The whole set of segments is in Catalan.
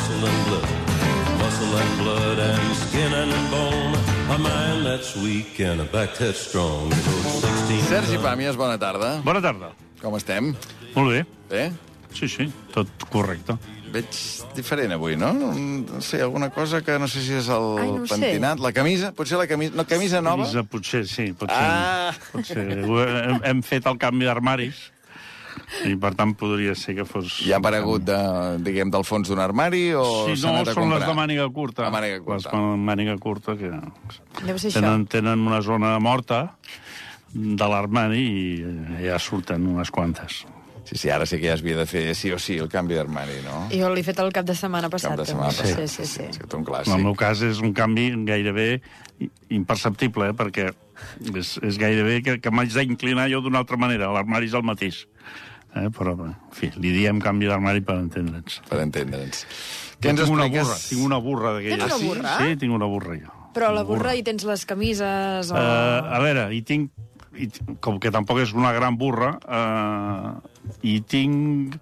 muscle and blood, muscle and blood and skin and bone. A man that's weak and a back that's strong. Those 16 Sergi Pàmies, bona tarda. Bona tarda. Com estem? Molt bé. Bé? Sí, sí, tot correcte. Veig diferent avui, no? No sé, alguna cosa que no sé si és el Ai, no ho sé. pentinat. La camisa? Potser la camisa... No, camisa nova? Camisa, potser, sí, potser. Ah! potser. Ho Hem, hem fet el canvi d'armaris i, per tant, podria ser que fos... Ja ha aparegut, de, diguem, del fons d'un armari o Sí, s'ha no, anat a són comprar? les de màniga curta. La màniga curta. Les de màniga curta que tenen, tenen una zona morta de l'armari i eh, ja surten unes quantes. Sí, sí, ara sí que ja es havia de fer sí o sí el canvi d'armari, no? Jo l'he fet el cap de setmana passat. Cap de setmana també. passat. Sí, sí, sí. És un En el clàssic. meu cas és un canvi gairebé imperceptible, eh, perquè és, és gairebé que, que m'haig d'inclinar jo d'una altra manera. L'armari és el mateix. Eh, però, en fi, li diem canvi d'armari per entendre'ns. Per entendre'ns. Què ens tinc una expliques? burra, tinc una burra d'aquelles. Tens una Ah, sí? burra? Sí, tinc una burra, jo. Però a la Una burra hi tens les camises o... Uh, a veure, hi tinc, hi, com que tampoc és una gran burra, uh, hi tinc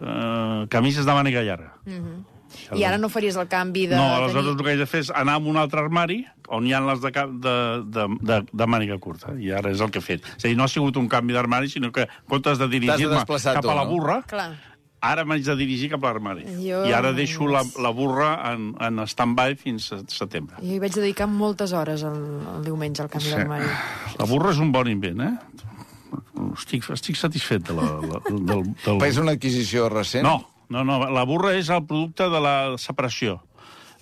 uh, camises de màniga llarga. I ara no faries el canvi de... no, aleshores tenir- el que haig de fer és anar a un altre armari on hi ha les de, de, de, de, de màniga curta, i ara és el que he fet. És a dir, no ha sigut un canvi d'armari, sinó que en comptes de dirigir-me desplaçar cap a la no? burra, Clar. ara m'haig de dirigir cap a l'armari. Jo- I ara deixo la, la burra en, en stand-by fins a setembre. Jo hi vaig dedicar moltes hores el, el diumenge al canvi Sí. d'armari. La burra és un bon invent, eh? Estic, estic satisfet de la, la, del, del... És una adquisició recent? No, no, no, la burra és el producte de la separació.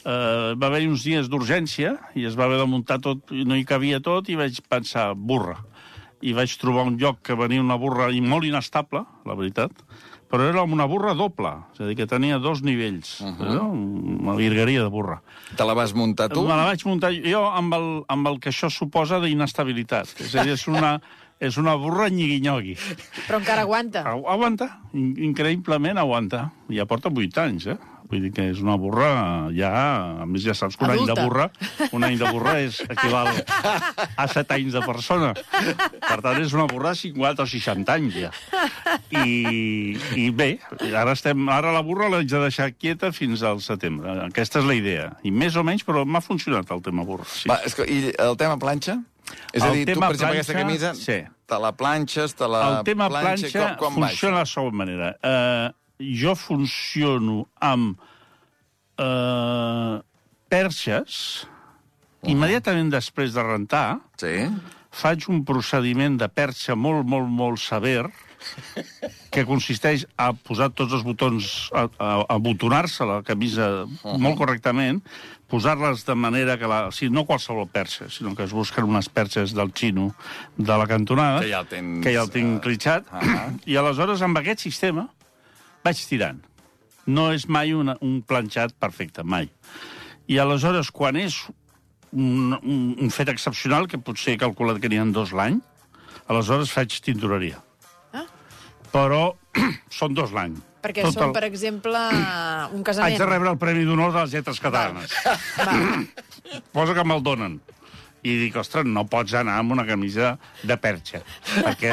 Uh, va haver-hi uns dies d'urgència i es va haver de muntar tot, no hi cabia tot, i vaig pensar, burra. I vaig trobar un lloc que venia una burra i molt inestable, la veritat, però era una burra doble, és a dir, que tenia dos nivells, uh -huh. no? una virgueria de burra. Te la vas muntar tu? Me la vaig muntar jo amb el, amb el que això suposa d'inestabilitat. És a dir, és una, és una burra nyigui-nyogui. Però encara aguanta. Agu- Aguanta, in- increïblement aguanta. Ja porta 8 anys, eh? Vull dir que és una burra ja... A més, ja saps que un any de burra, un any de burra és equival a 7 anys de persona. Per tant, és una burra de 50 o 60 anys, ja. I, i bé, ara, estem, ara la burra l'haig de deixar quieta fins al setembre. Aquesta és la idea. I més o menys, però m'ha funcionat el tema burra. Sí. Va, esco- I el tema planxa? És a dir, tu, tema per exemple, aquesta planxa, camisa, sí. te la planxes, te la el tema planxa, com, com funciona de la següent manera. Uh, jo funciono amb uh, perxes, immediatament després de rentar, Sí? faig un procediment de perxa molt, molt, molt sever, que consisteix a posar tots els botons, a, a, a botonar-se la camisa molt correctament, posar-les de manera que la... O sigui, no qualsevol perxa, sinó que es busquen unes perxes del xino de la cantonada, Que ja el tens, que ja el tinc eh, clitxat, ah. i aleshores amb aquest sistema vaig tirant. No és mai una, un planxat perfecte, mai. I aleshores, quan és un, un, un fet excepcional, que potser he calculat que n'hi ha dos l'any, aleshores faig tintoreria. Ah. Però són dos l'any. Perquè Tot són, el- per exemple, un Haig casament. de rebre el Premi d'Honor de les Lletres Catalanes. Va. Posa que me'l donen. I dic, ostres, no pots anar amb una camisa de perxa, perquè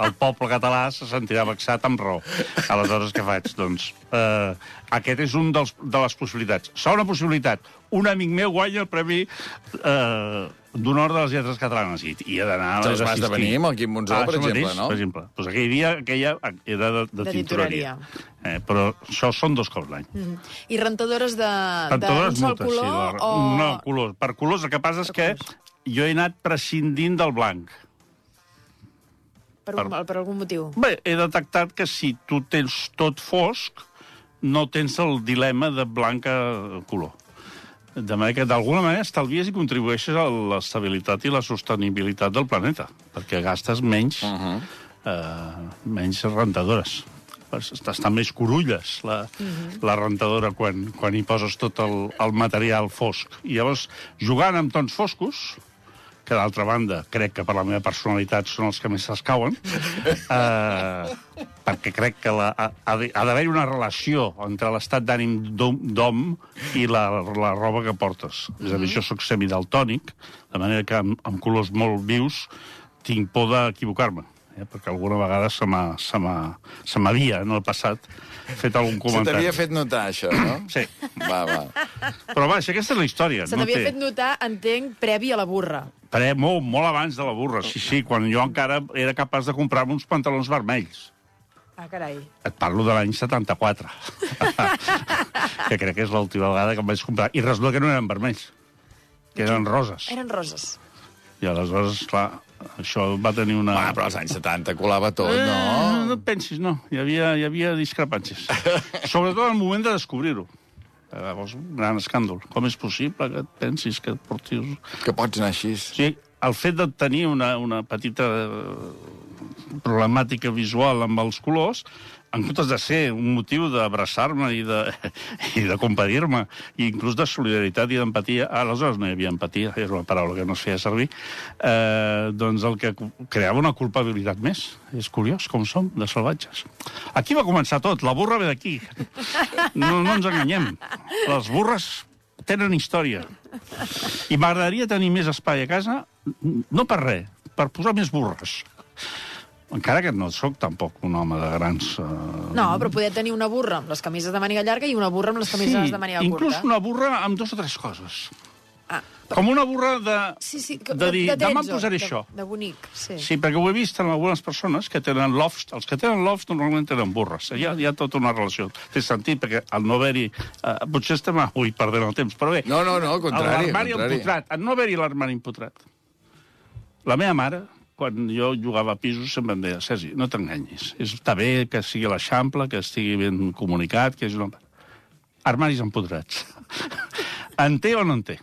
el poble català se sentirà vexat amb raó. Aleshores, què faig? Doncs eh, aquest és un dels, de les possibilitats. Segona possibilitat, un amic meu guanya el Premi eh, d'Honor de les Lletres Catalanes i, i he d'anar a vas assistir. de venir amb el Quim Monzó, Ah, per exemple, mateix, no? Per exemple. Doncs aquell dia aquella era de, de, De tintoreria. Eh, però això són dos cops l'any. Mhm. I rentadores de, Tantadores d'un sol moltes, color sí. La, o... No, colors. Per colors, el que passa és Per que jo he anat prescindint del blanc. Per, un, per algun motiu. Bé, he detectat que si tu tens tot fosc, no tens el dilema de blanc a color. De manera que, d'alguna manera, estalvies i contribueixes a l'estabilitat i la sostenibilitat del planeta, perquè gastes menys, uh -huh. eh, menys rentadores. Estan més corulles, la, uh -huh. la rentadora, quan, quan hi poses tot el, el material fosc. I llavors, jugant amb tons foscos, que d'altra banda crec que per la meva personalitat són els que més s'escauen, eh, perquè crec que la, ha, ha d'haver una relació entre l'estat d'ànim d'hom- i la, la roba que portes. És a dir, jo sóc semidaltònic, de manera que amb, amb colors molt vius tinc por d'equivocar-me. eh, perquè alguna vegada se m'ha- se m'ha- se m'havia, en el passat, fet algun Se comentari. t'havia fet notar, això, no? Sí. Va, va. Però vaja, aquesta és la història. Se no t'havia té... fet notar, entenc, previ a la burra. Pre, molt, molt abans de la burra, sí, sí, quan jo encara era capaç de comprar-me uns pantalons vermells. Ah, carai. Et parlo de l'any 74, que crec que és l'última vegada que em vaig comprar. I resulta que no eren vermells, que eren roses. Eren roses. I aleshores, clar, això va tenir una... Va, però als anys 70 colava tot, Eh, no? no et pensis, no. Hi havia, hi havia discrepàncies. Sobretot al moment de descobrir-ho. Llavors, un gran escàndol. Com és possible que et pensis que et portis... Que pots anar així. Sigui, el fet de tenir una, una petita eh, problemàtica visual amb els colors, en comptes de ser un motiu d'abraçar-me i de, i de compadir-me, i inclús de solidaritat i d'empatia, aleshores no hi havia empatia, era una paraula que no es feia servir, eh, doncs el que creava una culpabilitat més. És curiós com som, de salvatges. Aquí va començar tot, la burra ve d'aquí. No, no ens enganyem. Les burres tenen història. I m'agradaria tenir més espai a casa, no per res, per posar més burres. Encara que no sóc tampoc un home de grans... Uh... No, però poder tenir una burra amb les camises de màniga llarga i una burra amb les camises de màniga inclús curta. una burra amb dos o tres coses. Ah, Com una burra de... sí, sí, que- de dir, demà em posaré de, això. De bonic, sí. Sí, perquè ho he vist en algunes persones que tenen lofts. Els que tenen lofts normalment tenen burres. Hi ha, hi ha tota una relació. Té sentit, perquè al no haver-hi... Uh, potser estem... Ui, perdent el temps, però bé. No, no, no, al contrari, L'armari al contrari. empotrat. En no haver-hi l'armari empotrat. La meva mare, quan jo jugava a pisos, sempre em deia, Sergi, no t'enganyis. Està bé que sigui l'Eixample, que estigui ben comunicat, que és una... Armaris empotrats. en té o no en té?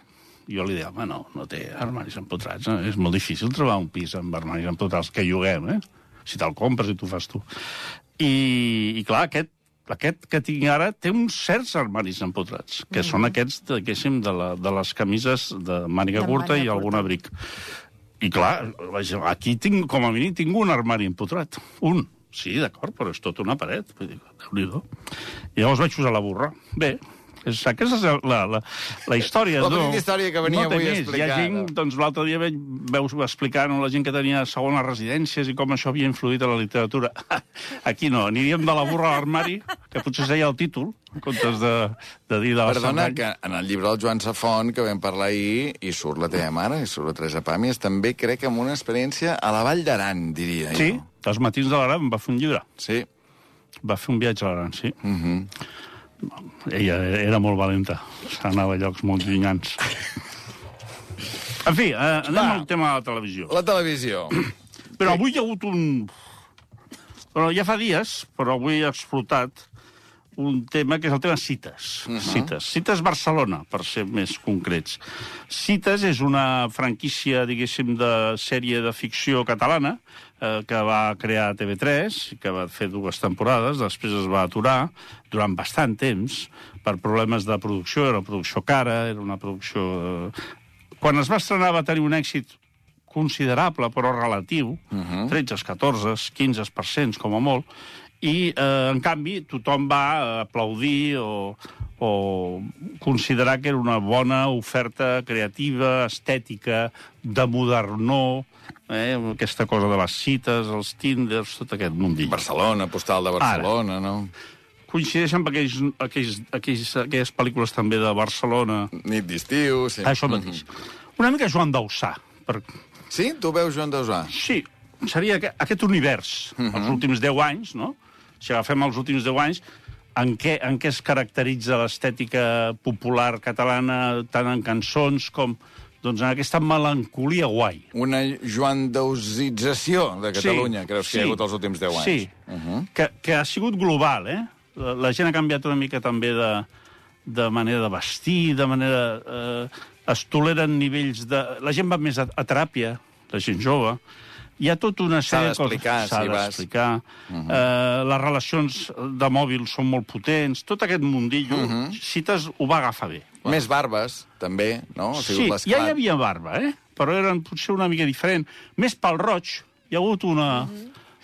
Jo li deia, home, no, no té armaris empotrats. No? És molt difícil trobar un pis amb armaris empotrats que lloguem, eh? Si te'l compres i t'ho fas tu. I, i clar, aquest, aquest que tinc ara té uns certs armaris empotrats, que mm. són aquests, diguéssim, de, la, de les camises de màniga De curta màniga i algun curta. abric. I clar, aquí tinc, com a mínim, tinc un armari empotrat. Un. Sí, d'acord, però és tot una paret. Vull dir, déu I llavors vaig posar la burra. Bé, aquesta és la, la, la història. La no, petita història que venia no avui a explicar, Hi ha gent, no? doncs l'altre dia veig, veus explicar no, la gent que tenia segones residències i com això havia influït a la literatura. Aquí no, aniríem de la burra a l'armari, que potser seia el títol, en comptes de, de dir de la Perdona, que en el llibre del Joan Safont, que vam parlar ahir, i surt la teva mare, i surt la Teresa Pàmies, també crec amb una experiència a la Vall d'Aran, diria Sí, jo. dels matins de l'Aran va fer un llibre. Sí. Va fer un viatge a l'Aran, sí. Mm -hmm. Ella era molt valenta. Anava a llocs molt llunyans. En fi, eh, anem Va. al tema de la televisió. La televisió. Però avui hi ha hagut un... Però ja fa dies, però avui ha explotat un tema que és el tema cites. Uh -huh. Cites. Cites Barcelona, per ser més concrets. Cites és una franquícia, diguéssim, de sèrie de ficció catalana eh, que va crear TV3, que va fer dues temporades, després es va aturar durant bastant temps per problemes de producció, era una producció cara, era una producció... Eh... Quan es va estrenar va tenir un èxit considerable, però relatiu, uh -huh. 13, 14, 15% com a molt, i, eh, en canvi, tothom va aplaudir o, o considerar que era una bona oferta creativa, estètica, de modernor, eh, aquesta cosa de les cites, els tinders, tot aquest mundillo. Barcelona, postal de Barcelona, no? Coincideixen amb aquells, aquells, aquells, aquelles pel·lícules també de Barcelona, Nit d'estiu, sí. això mateix. Una mica Joan Dausà, per, Sí? Tu veus Joan Dausà? Sí, seria aqu- aquest univers, uh -huh. els últims 10 anys, no? Si agafem els últims 10 anys, en què, en què es caracteritza l'estètica popular catalana, tant en cançons com doncs, en aquesta melancolia guai. Una Joan Dausització de Catalunya, creus que hi ha hagut els últims 10 anys? Sí, uh -huh. que, que ha sigut global, eh? La, la gent ha canviat una mica també de, de manera de vestir, de manera... Eh, es toleren nivells de... La gent va més a, a teràpia, la gent jove. Hi ha tota una sèrie de coses... d'explicar, S'ha si d'explicar. Uh -huh. eh, les relacions de mòbil són molt potents. Tot aquest mundillo, uh -huh. Cites ho va agafar bé. Més barbes, també, no? Ha sigut Sí, ja hi havia barba, eh? però eren potser una mica diferent. Més pel roig, hi ha hagut una,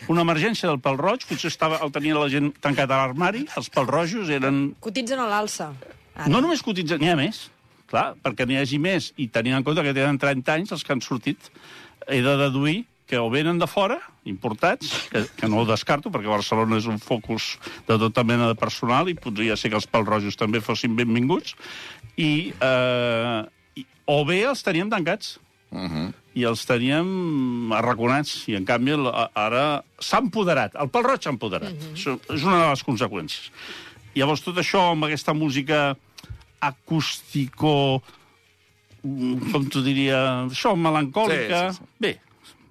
una emergència del pèl roig, potser estava, el tenia la gent tancat a l'armari, els pèl rojos eren... Cotitzen a l'alça. Ara. No només cotitzats, n'hi ha més, clar, perquè n'hi hagi més, i tenint en compte que tenen 30 anys els que han sortit, he de deduir que o venen de fora, importats, que, que no ho descarto, perquè Barcelona és un focus de tota mena de personal i podria ser que els pelrojos també fossin benvinguts, i, eh, i o bé els teníem tancats, Uh -huh. i els teníem arraconats, i en canvi ara s'ha empoderat, el pèl roig s'ha empoderat. -hmm. Això és una de les conseqüències. Llavors, tot això amb aquesta música acústico, mm, com t'ho diria, això, melancòlica... Sí, sí, sí. Bé,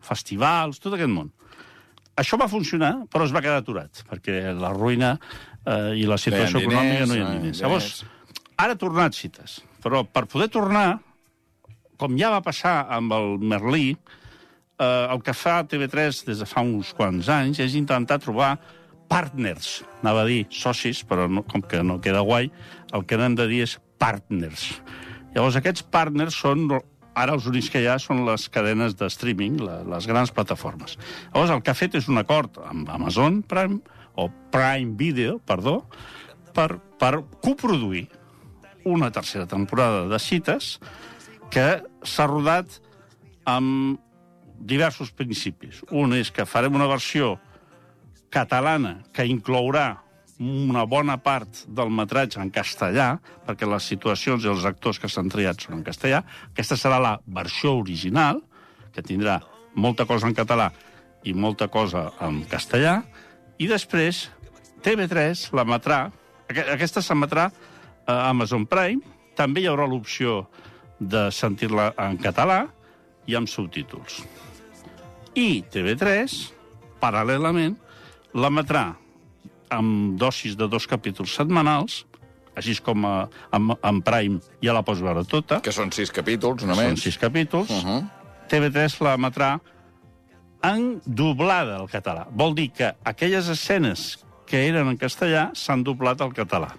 festivals, tot aquest món. Això va funcionar, però es va quedar aturat, perquè la ruïna eh, i la situació diners, econòmica no hi ha diners. Llavors, ara ha tornat cites, però per poder tornar, com ja va passar amb el Merlí, eh, el que fa TV3 des de fa uns quants anys és intentar trobar partners, anava a dir socis, però no, com que no queda guai, el que n'hem de dir és partners. Llavors, aquests partners són, ara els únics que hi ha són les cadenes de streaming, la, les grans plataformes. Llavors, el que ha fet és un acord amb Amazon Prime, o Prime Video, perdó, per, per coproduir una tercera temporada de cites que s'ha rodat amb diversos principis. Un és que farem una versió catalana que inclourà una bona part del metratge en castellà, perquè les situacions i els actors que s'han triat són en castellà. Aquesta serà la versió original, que tindrà molta cosa en català i molta cosa en castellà, i després TV3 l'emetrà, aqu- aquesta s'emetrà a Amazon Prime, també hi haurà l'opció de sentir-la en català i amb subtítols. I TV3, paral·lelament, l'emetrà amb dosis de dos capítols setmanals, així com a, amb, amb Prime ja la pots veure tota, Que són sis capítols, són només. sis capítols, Uh -huh. TV3 l'emetrà en doblada al català. Vol dir que aquelles escenes que eren en castellà s'han doblat al català.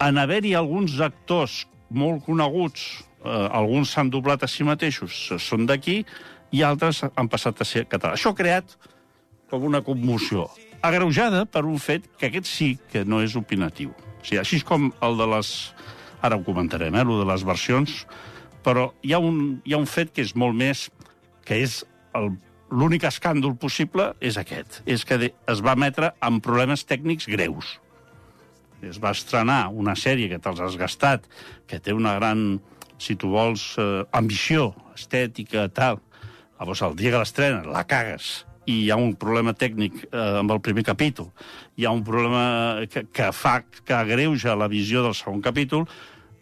En haver-hi alguns actors molt coneguts, eh, alguns s'han doblat a si mateixos, són d'aquí, i altres han passat a ser català. Això ha creat com una commoció, agreujada per un fet que aquest sí que no és opinatiu. O sigui, així com el de les... Ara ho comentarem, eh, el de les versions, però hi ha un, hi ha un fet que és molt més... que és l'únic escàndol possible és aquest. És que es va emetre amb problemes tècnics greus. Es va estrenar una sèrie que te'ls has gastat, que té una gran, si tu vols, eh, ambició estètica, tal. Llavors, el dia que l'estrena, la cagues, i hi ha un problema tècnic eh, amb el primer capítol, hi ha un problema que, que fa que agreuja la visió del segon capítol,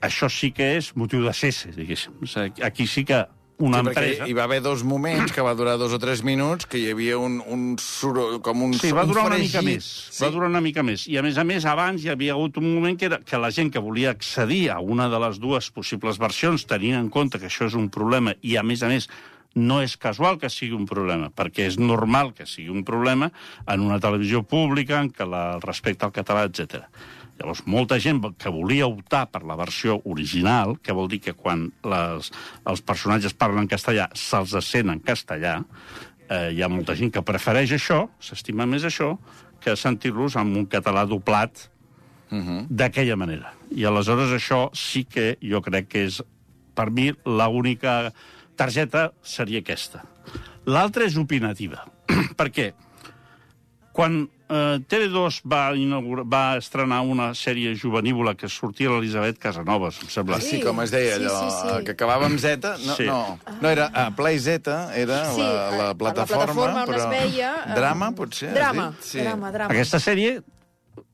això sí que és motiu de cesse, diguéssim. O sigui, aquí sí que una sí, empresa... hi va haver dos moments que va durar dos o tres minuts, que hi havia un, un soroll, com un Sí, va un durar una fregit. mica més. Va durar una mica més. I, a més a més, abans hi havia hagut un moment que, era, que la gent que volia accedir a una de les dues possibles versions, tenint en compte que això és un problema i, a més a més, no és casual que sigui un problema, perquè és normal que sigui un problema en una televisió pública en què la respecta al català, etc. Llavors, molta gent que volia optar per la versió original, que vol dir que quan les, els personatges parlen en castellà se'ls sent en castellà, eh, hi ha molta gent que prefereix això, s'estima més això, que sentir-los amb un català doblat d'aquella manera. I aleshores això sí que jo crec que és, per mi, l'única targeta seria aquesta. L'altra és opinativa. per què? Quan eh, TV2 va, inaugurar, va estrenar una sèrie juvenívola que sortia l'Elisabet Casanovas, em sembla. Sí, com es deia Sí, allò, sí, sí. que acabava amb Z, no, Sí. no, no era ah, Play Z, era Sí, la, la la plataforma, plataforma on però... es veia, eh, Drama, potser? Drama, dit? Sí. drama, drama. Aquesta sèrie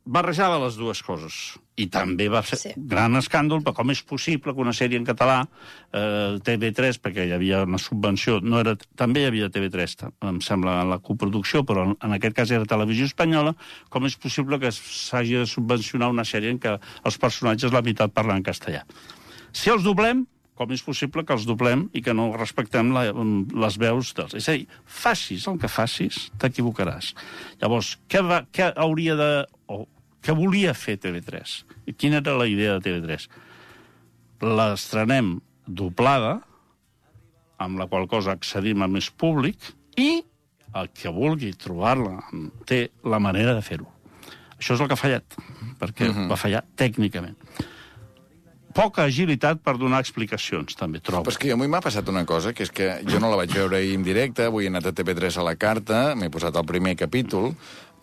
barrejava les dues coses. I també va ser Sí. gran escàndol, però com és possible que una sèrie en català, eh, TV3, perquè hi havia una subvenció, no era, també hi havia TV3, ta- em sembla, en la coproducció, però en, en aquest cas era Televisió Espanyola, com és possible que s'hagi de subvencionar una sèrie en què els personatges la meitat parlen en castellà? Si els doblem, com és possible que els doblem i que no respectem la, les veus dels... És a dir, facis el que facis, t'equivocaràs. Llavors, què, va, què hauria de... O, què volia fer TV3? I quina era la idea de TV3? L'estrenem doblada, amb la qual cosa accedim a més públic, i el que vulgui trobar-la té la manera de fer-ho. Això és el que ha fallat, perquè uh -huh. va fallar tècnicament poca agilitat per donar explicacions, també trobo. Però és que a mi m'ha passat una cosa, que és que jo no la vaig veure ahir en directe, avui he anat a TV3 a la carta, m'he posat el primer capítol...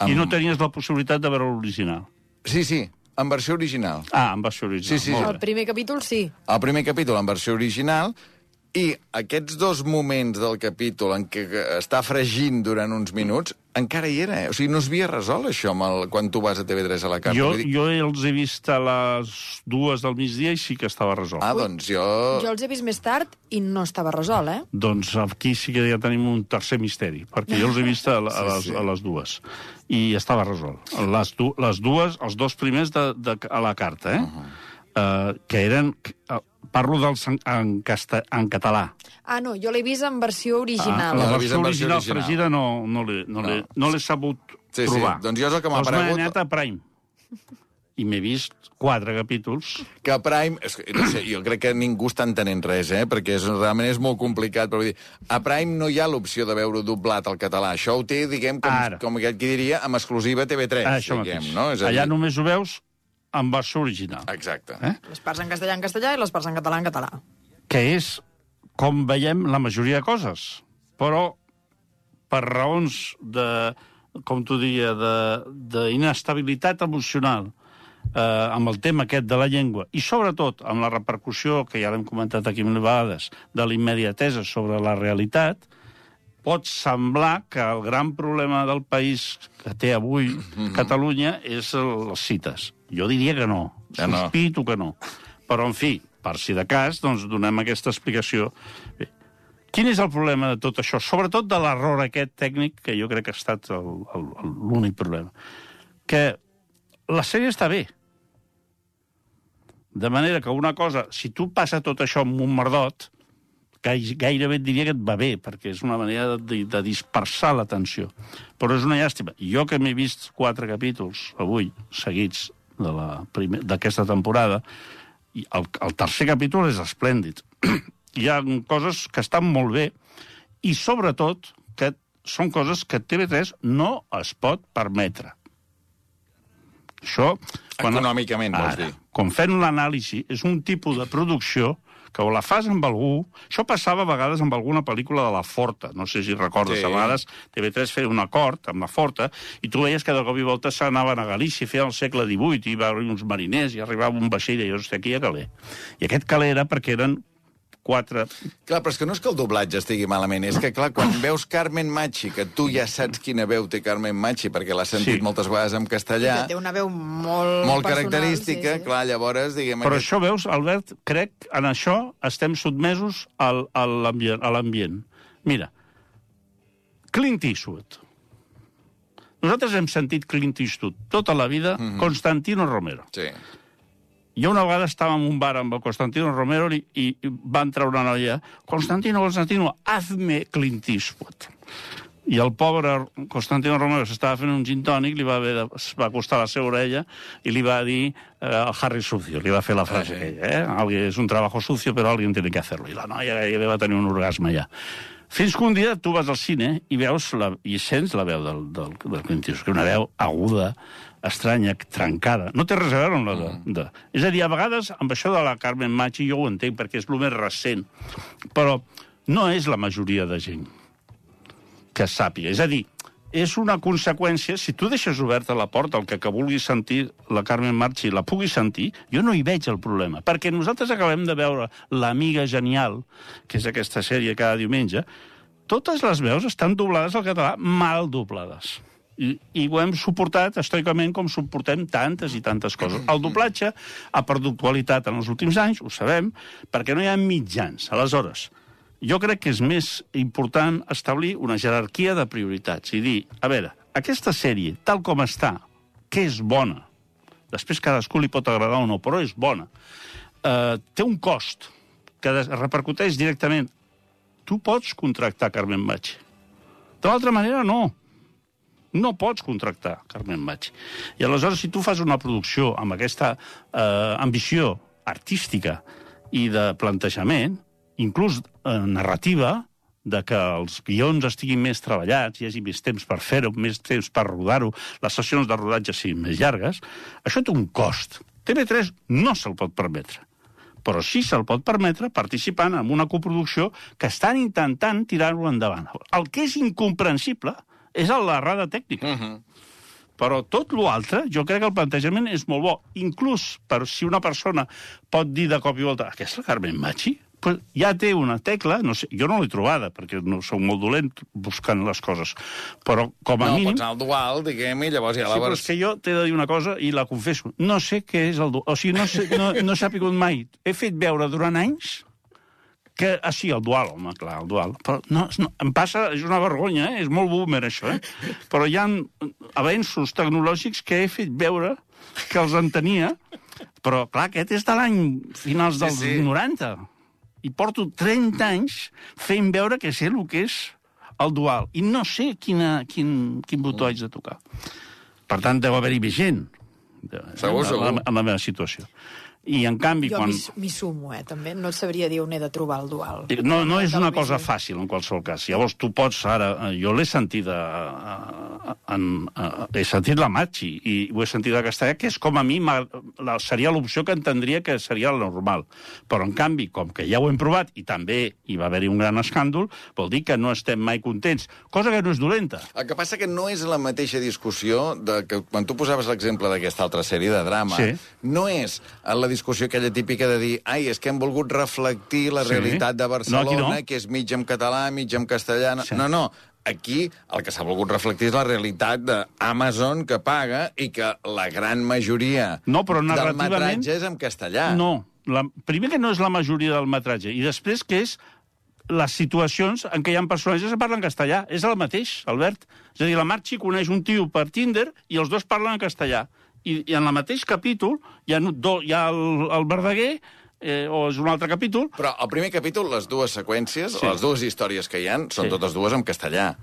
I no tenies la possibilitat de veure l'original. Sí, sí, en versió original. Ah, en versió original. Sí, sí, Molt El primer capítol sí. El primer capítol en versió original i aquests dos moments del capítol en què està fregint durant uns minuts, encara hi era. Eh? O sigui, no es havia resolt això amb el, quan tu vas a TV3 a la carta. Jo, dir- jo els he vist a les dues del migdia i sí que estava resolt. Ah, doncs jo... Jo els he vist més tard i no estava resolt, eh? Doncs aquí sí que ja tenim un tercer misteri, perquè jo els he vist a, a, Sí, les, sí. a les dues. I estava resolt. Les, du, les dues, els dos primers de, de, a la carta, eh? Uh -huh. uh, que eren... Uh, parlo dels en, en, casta, en català. Ah, no, jo l'he vist en versió original. Jo la vist versió versió original, original. fregida no, no l'he no. l'he- no l'he sabut Sí, sí, trobar. doncs jo és el que m'ha Els aparegut. m'he anat a Prime. I m'he vist quatre capítols. que a Prime... És, que, no sé, jo crec que ningú està entenent res, eh? perquè és, realment és molt complicat. Però vull dir, a Prime no hi ha l'opció de veure doblat al català. Això ho té, diguem, com, Ara. com aquell qui diria, amb exclusiva TV3. Ah, això diguem, mateix. no? És Allà dir- només ho veus en versió original. Exacte. Eh? Les parts en castellà en castellà i les parts en català en català. que és com veiem la majoria de coses, però per raons de, com t'ho diria, de- d'inestabilitat emocional eh, amb el tema aquest de la llengua i sobretot amb la repercussió, que ja l'hem comentat aquí mil vegades, de l'immediatesa sobre la realitat, pot semblar que el gran problema del país que té avui Catalunya és el- les cites. Jo diria que no. Que no. Sospito que no. Però, en fi, per si de cas, doncs donem aquesta explicació. Bé, quin és el problema de tot això? Sobretot de l'error aquest tècnic, que jo crec que ha estat l'únic problema. Que la sèrie està bé. De manera que una cosa, si tu passa tot això amb un merdot, gai- gairebé et diria que et va bé, perquè és una manera de, de dispersar l'atenció. Però és una llàstima. Jo que m'he vist quatre capítols avui, seguits, d'aquesta temporada, i el, el tercer capítol és esplèndid. Hi ha coses que estan molt bé i, sobretot, que són coses que TV3 no es pot permetre. Això... Econòmicament, vols dir. quan fem l'anàlisi, és un tipus de producció que o la fas amb algú... Això passava a vegades amb alguna pel·lícula de la Forta, no sé si recordes, Sí. sí. a vegades TV3 feia un acord amb la Forta i tu veies que de cop i volta s'anaven a Galícia, feia el segle XVIII, i hi va haver uns mariners, i arribava un vaixell i deia, hòstia, aquí hi ha caler. I aquest caler era perquè eren quatre... Clar, però és que no és que el doblatge estigui malament, és que, clar, quan veus Carmen Machi, que tu ja saps quina veu té Carmen Machi, perquè l'has sentit Sí. moltes vegades en castellà, Que té una veu molt molt personal, característica, sí, sí. clar, llavors, diguem... Però aquest- això, veus, Albert, crec en això estem sotmesos al, a l'ambient. Mira, Clint Eastwood. Nosaltres hem sentit Clint Eastwood tota la vida, mm -hmm. Constantino Romero. Sí. Jo una vegada estava en un bar amb el Constantino Romero i, i va entrar una noia, Constantino, Constantino, hazme Clint Eastwood. I el pobre Constantino Romero s'estava fent un gin tònic, li va, haver de, va acostar a la seva orella i li va dir eh, el Harry Sucio, li va fer la frase Ah, aquella, eh? És un treball sucio, però alguien tiene que hacerlo. I la noia gairebé va tenir un orgasme ja. Fins que un dia tu vas al cine i veus la, i sents la veu del, del, del Clint Eastwood, que és una veu aguda, estranya, trencada. No té res a veure amb la de, de... És a dir, a vegades, amb això de la Carmen Machi, jo ho entenc, perquè és el més recent, però no és la majoria de gent que sàpiga. És a dir, és una conseqüència, si tu deixes oberta la porta, el que, que vulgui sentir la Carmen Marchi la pugui sentir, jo no hi veig el problema. Perquè nosaltres acabem de veure L'Amiga Genial, que és aquesta sèrie cada diumenge, totes les veus estan doblades al català, mal doblades. I, i ho hem suportat estoicament com suportem tantes i tantes coses. El doblatge ha perdut qualitat en els últims anys, ho sabem, perquè no hi ha mitjans. Aleshores, jo crec que és més important establir una jerarquia de prioritats i dir, a veure, aquesta sèrie, tal com està, que és bona, després cadascú li pot agradar o no, però és bona, eh, té un cost que repercuteix directament. Tu pots contractar Carmen Machi. De l'altra manera, no. No pots contractar Carmen Machi. I aleshores, si tu fas una producció amb aquesta eh, ambició artística i de plantejament, inclús eh, narrativa, de que els guions estiguin més treballats, hi hagi més temps per fer-ho, més temps per rodar-ho, les sessions de rodatge siguin més llargues, això té un cost. TV3 no se'l pot permetre. però sí se'l pot permetre participant en una coproducció que estan intentant tirar-ho endavant. El que és incomprensible és l'errada tècnica. Uh -huh. Però tot l'altre, jo crec que el plantejament és molt bo. Inclús per si una persona pot dir de cop i volta aquesta és la Carmen Machi? Ja té una tecla, no sé, jo no l'he trobada, perquè no sóc molt dolent buscant les coses, però com a No, mínim... pots anar al dual, diguem, i llavors ja Sí, la però vers... és que jo t'he de dir una cosa i la confesso. No sé què és el... du- O sigui, no, sé, no, no he sapigut mai. He fet veure durant anys que... Ah, sí, el dual, home, clar, el dual. Però no, no, em passa... És una vergonya, eh? És molt boomer, això, eh? Però hi ha avenços tecnològics que he fet veure que els entenia, però, clar, aquest és de l'any finals dels Sí, sí. 90. I porto 30 anys fent veure que sé el que és el dual. I no sé quina, quin, quin botó haig de tocar. Per tant, deu haver-hi més gent. Segur, en, segur. En, la meva situació. I, en canvi, Jo quan... m'hi m'hi sumo, eh, també. No et sabria dir on he de trobar el dual. No, no és una cosa fàcil, en qualsevol cas. Llavors, tu pots ara... eh, Jo l'he sentit a, a, en, a, he sentit la Matxi i ho he sentit a castellà, que és com a mi la, seria l'opció que entendria que seria la normal. Però, en canvi, com que ja ho hem provat i també hi va haver-hi un gran escàndol, vol dir que no estem mai contents. Cosa que no és dolenta. El que passa que no és la mateixa discussió de que quan tu posaves l'exemple d'aquesta altra sèrie de drama, Sí. no és la discussió aquella típica de dir ai, és que hem volgut reflectir la Sí. realitat de No, Barcelona, aquí no. que és mig en català, mig en castellà... Sí. No, no, aquí el que s'ha volgut reflectir és la realitat d'Amazon que paga i que la gran majoria No, però del metratge és en castellà. No, la, primer que no és la majoria del metratge, i després que és les situacions en què hi ha personatges que parlen castellà. És el mateix, Albert. És a dir, la Marchi coneix un tio per Tinder i els dos parlen en castellà. I, i en el mateix capítol hi ha, do, hi ha el, el Verdaguer, eh, o és un altre capítol, Però al primer capítol, les dues seqüències, Sí. sí. les dues històries que hi han, són Sí. totes dues en castellà.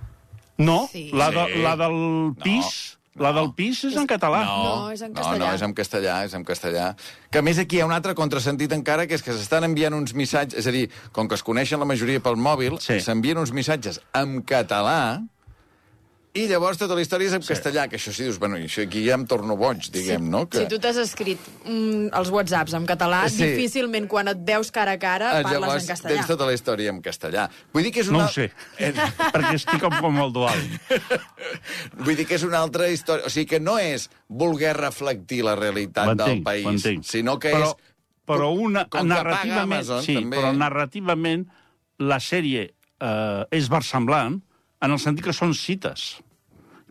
no, Sí. la, de, Sí. la del pis... La del pis és en català. No, és en No, castellà. no, és en castellà, és en castellà. Que a més aquí hi ha un altre contrasentit encara, que és que s'estan enviant uns missatges, és a dir, com que es coneixen la majoria pel mòbil, Sí. s'envien uns missatges en català i llavors tota la història és en sí. castellà, que això sí, dius, bueno, i això aquí ja em torno boig, diguem, no? Que... Si tu t'has escrit mm, els whatsapps en català, Sí. difícilment quan et veus cara a cara Ah, parles llavors en castellà. tens tota la història en castellà. Vull dir que és No una... ho sé, Eh, perquè estic com, com el dual. Vull dir que és una altra història... O sigui, que no és voler reflectir la realitat del país, sinó que però, és... Però una, com que paga narrativament, Amazon, sí, també. però narrativament la sèrie eh, és versemblant en el sentit que són cites.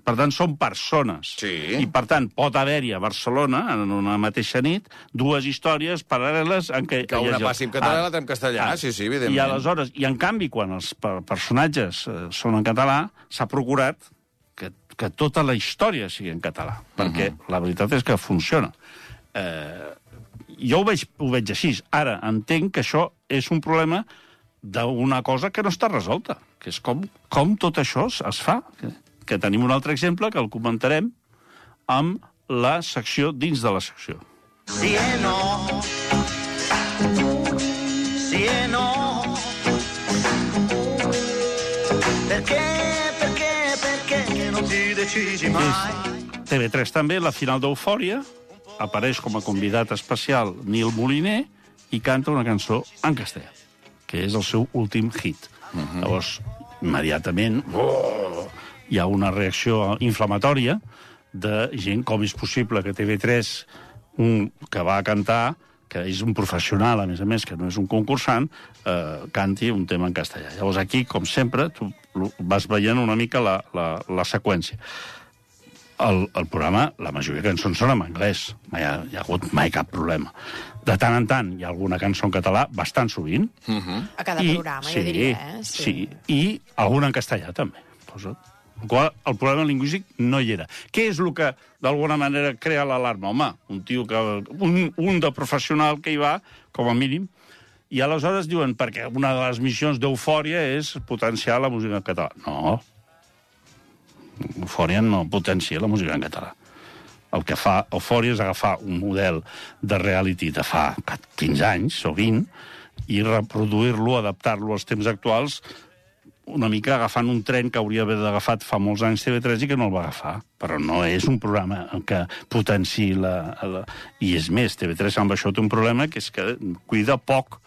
Per tant, són persones. Sí. I, per tant, pot haver-hi a Barcelona, en una mateixa nit, dues històries paral·leles en què... Que una passi en català i Ah, l'altra en castellà. Sí, sí, evidentment. I aleshores, i en canvi, quan els per personatges eh, són en català, s'ha procurat que, que tota la història sigui en català, perquè Mhm. la veritat és que funciona. Eh, jo ho veig, ho veig així. Ara, entenc que això és un problema d'una cosa que no està resolta, que és com, com tot això es, fa. Que, que tenim un altre exemple que el comentarem amb la secció dins de la secció. Sì e no. Sì e no. Perché, perché, perché non ti decidi mai? TV3 també, la final d'Eufòria, apareix com a convidat especial Nil Moliner i canta una cançó en castellà, que és el seu últim hit. Uh -huh. Llavors, immediatament, oh, hi ha una reacció inflamatòria de gent, com és possible que TV3, un que va a cantar, que és un professional, a més a més, que no és un concursant, eh, canti un tema en castellà. Llavors aquí, com sempre, tu vas veient una mica la, la, la seqüència el, el programa, la majoria de cançons són en anglès. No hi ha, hi ha hagut mai cap problema. De tant en tant hi ha alguna cançó en català, bastant sovint. A cada programa, jo diria, eh? Sí. sí. I alguna en castellà, també. Posa't. El, qual, el problema lingüístic no hi era. Què és el que, d'alguna manera, crea l'alarma? Home, un tio que... Un, un de professional que hi va, com a mínim, i aleshores diuen, perquè una de les missions d'Eufòria és potenciar la música en català. No, Eufòria no potencia la música en català. El que fa Eufòria és agafar un model de reality de fa 15 anys o 20 i reproduir-lo, adaptar-lo als temps actuals una mica agafant un tren que hauria d'haver agafat fa molts anys TV3 i que no el va agafar. Però no és un programa que potenciï la... la... I és més, TV3 amb això té un problema, que és que cuida poc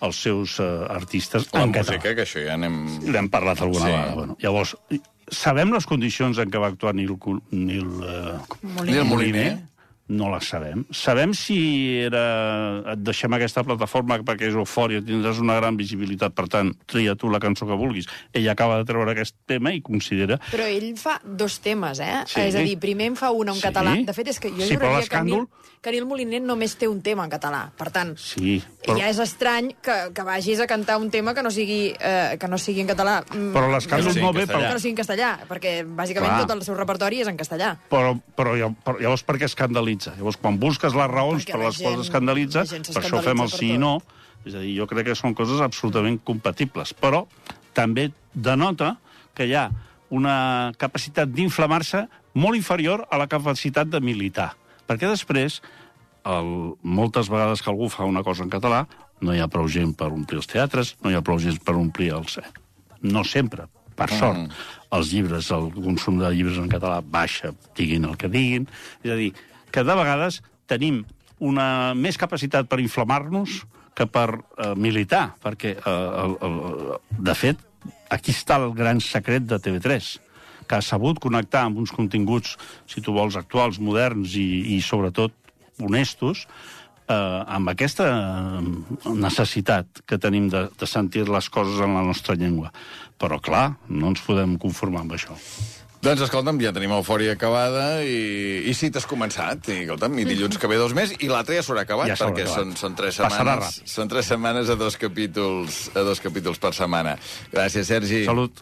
els seus uh, artistes La en música, català. que això ja anem... L'hem parlat alguna Sí. vegada. Bueno, llavors, sabem les condicions en què va actuar Nil, Nil, uh, Nil Moliner. No les sabem. Sabem si era... Et deixem aquesta plataforma perquè és eufòria, tindràs una gran visibilitat, per tant, tria tu la cançó que vulguis. Ell acaba de treure aquest tema i considera... Però ell fa dos temes, eh? Sí. És a dir, primer en fa un en Sí. català. De fet, és que jo Sí, però juraria que Nil, que Nil Moliner només té un tema en català. Per tant, Sí, però... ja és estrany que, que vagis a cantar un tema que no sigui, eh, que no sigui en català. Mm, Però l'escàndol no en ve pel... Que no sigui en castellà, perquè bàsicament Clar. tot el seu repertori és en castellà. Però, però, però llavors per què escandalitza? Llavors, quan busques les raons Perquè per les quals escandalitza, per això fem el sí i no. És a dir, jo crec que són coses absolutament compatibles. Però també denota que hi ha una capacitat d'inflamar-se molt inferior a la capacitat de militar. Perquè després, el, moltes vegades que algú fa una cosa en català, no hi ha prou gent per omplir els teatres, no hi ha prou gent per omplir els... No sempre, per sort. Els llibres, el consum de llibres en català baixa, diguin el que diguin. És a dir, que de vegades tenim una més capacitat per inflamar-nos que per eh, militar, perquè, eh, el, el, de fet, aquí està el gran secret de TV3 que ha sabut connectar amb uns continguts, si tu vols, actuals, moderns i, i sobretot honestos, eh, amb aquesta eh, necessitat que tenim de, de sentir les coses en la nostra llengua. Però, clar, no ens podem conformar amb això. Doncs, escolta'm, ja tenim eufòria acabada i, i sí, t'has començat. I, escolta'm, i dilluns que ve dos més i l'altre ja s'haurà acabat, Ja perquè acabat. són, són tres setmanes. Són tres setmanes a dos capítols, a dos capítols per setmana. Gràcies, Sergi. Salut.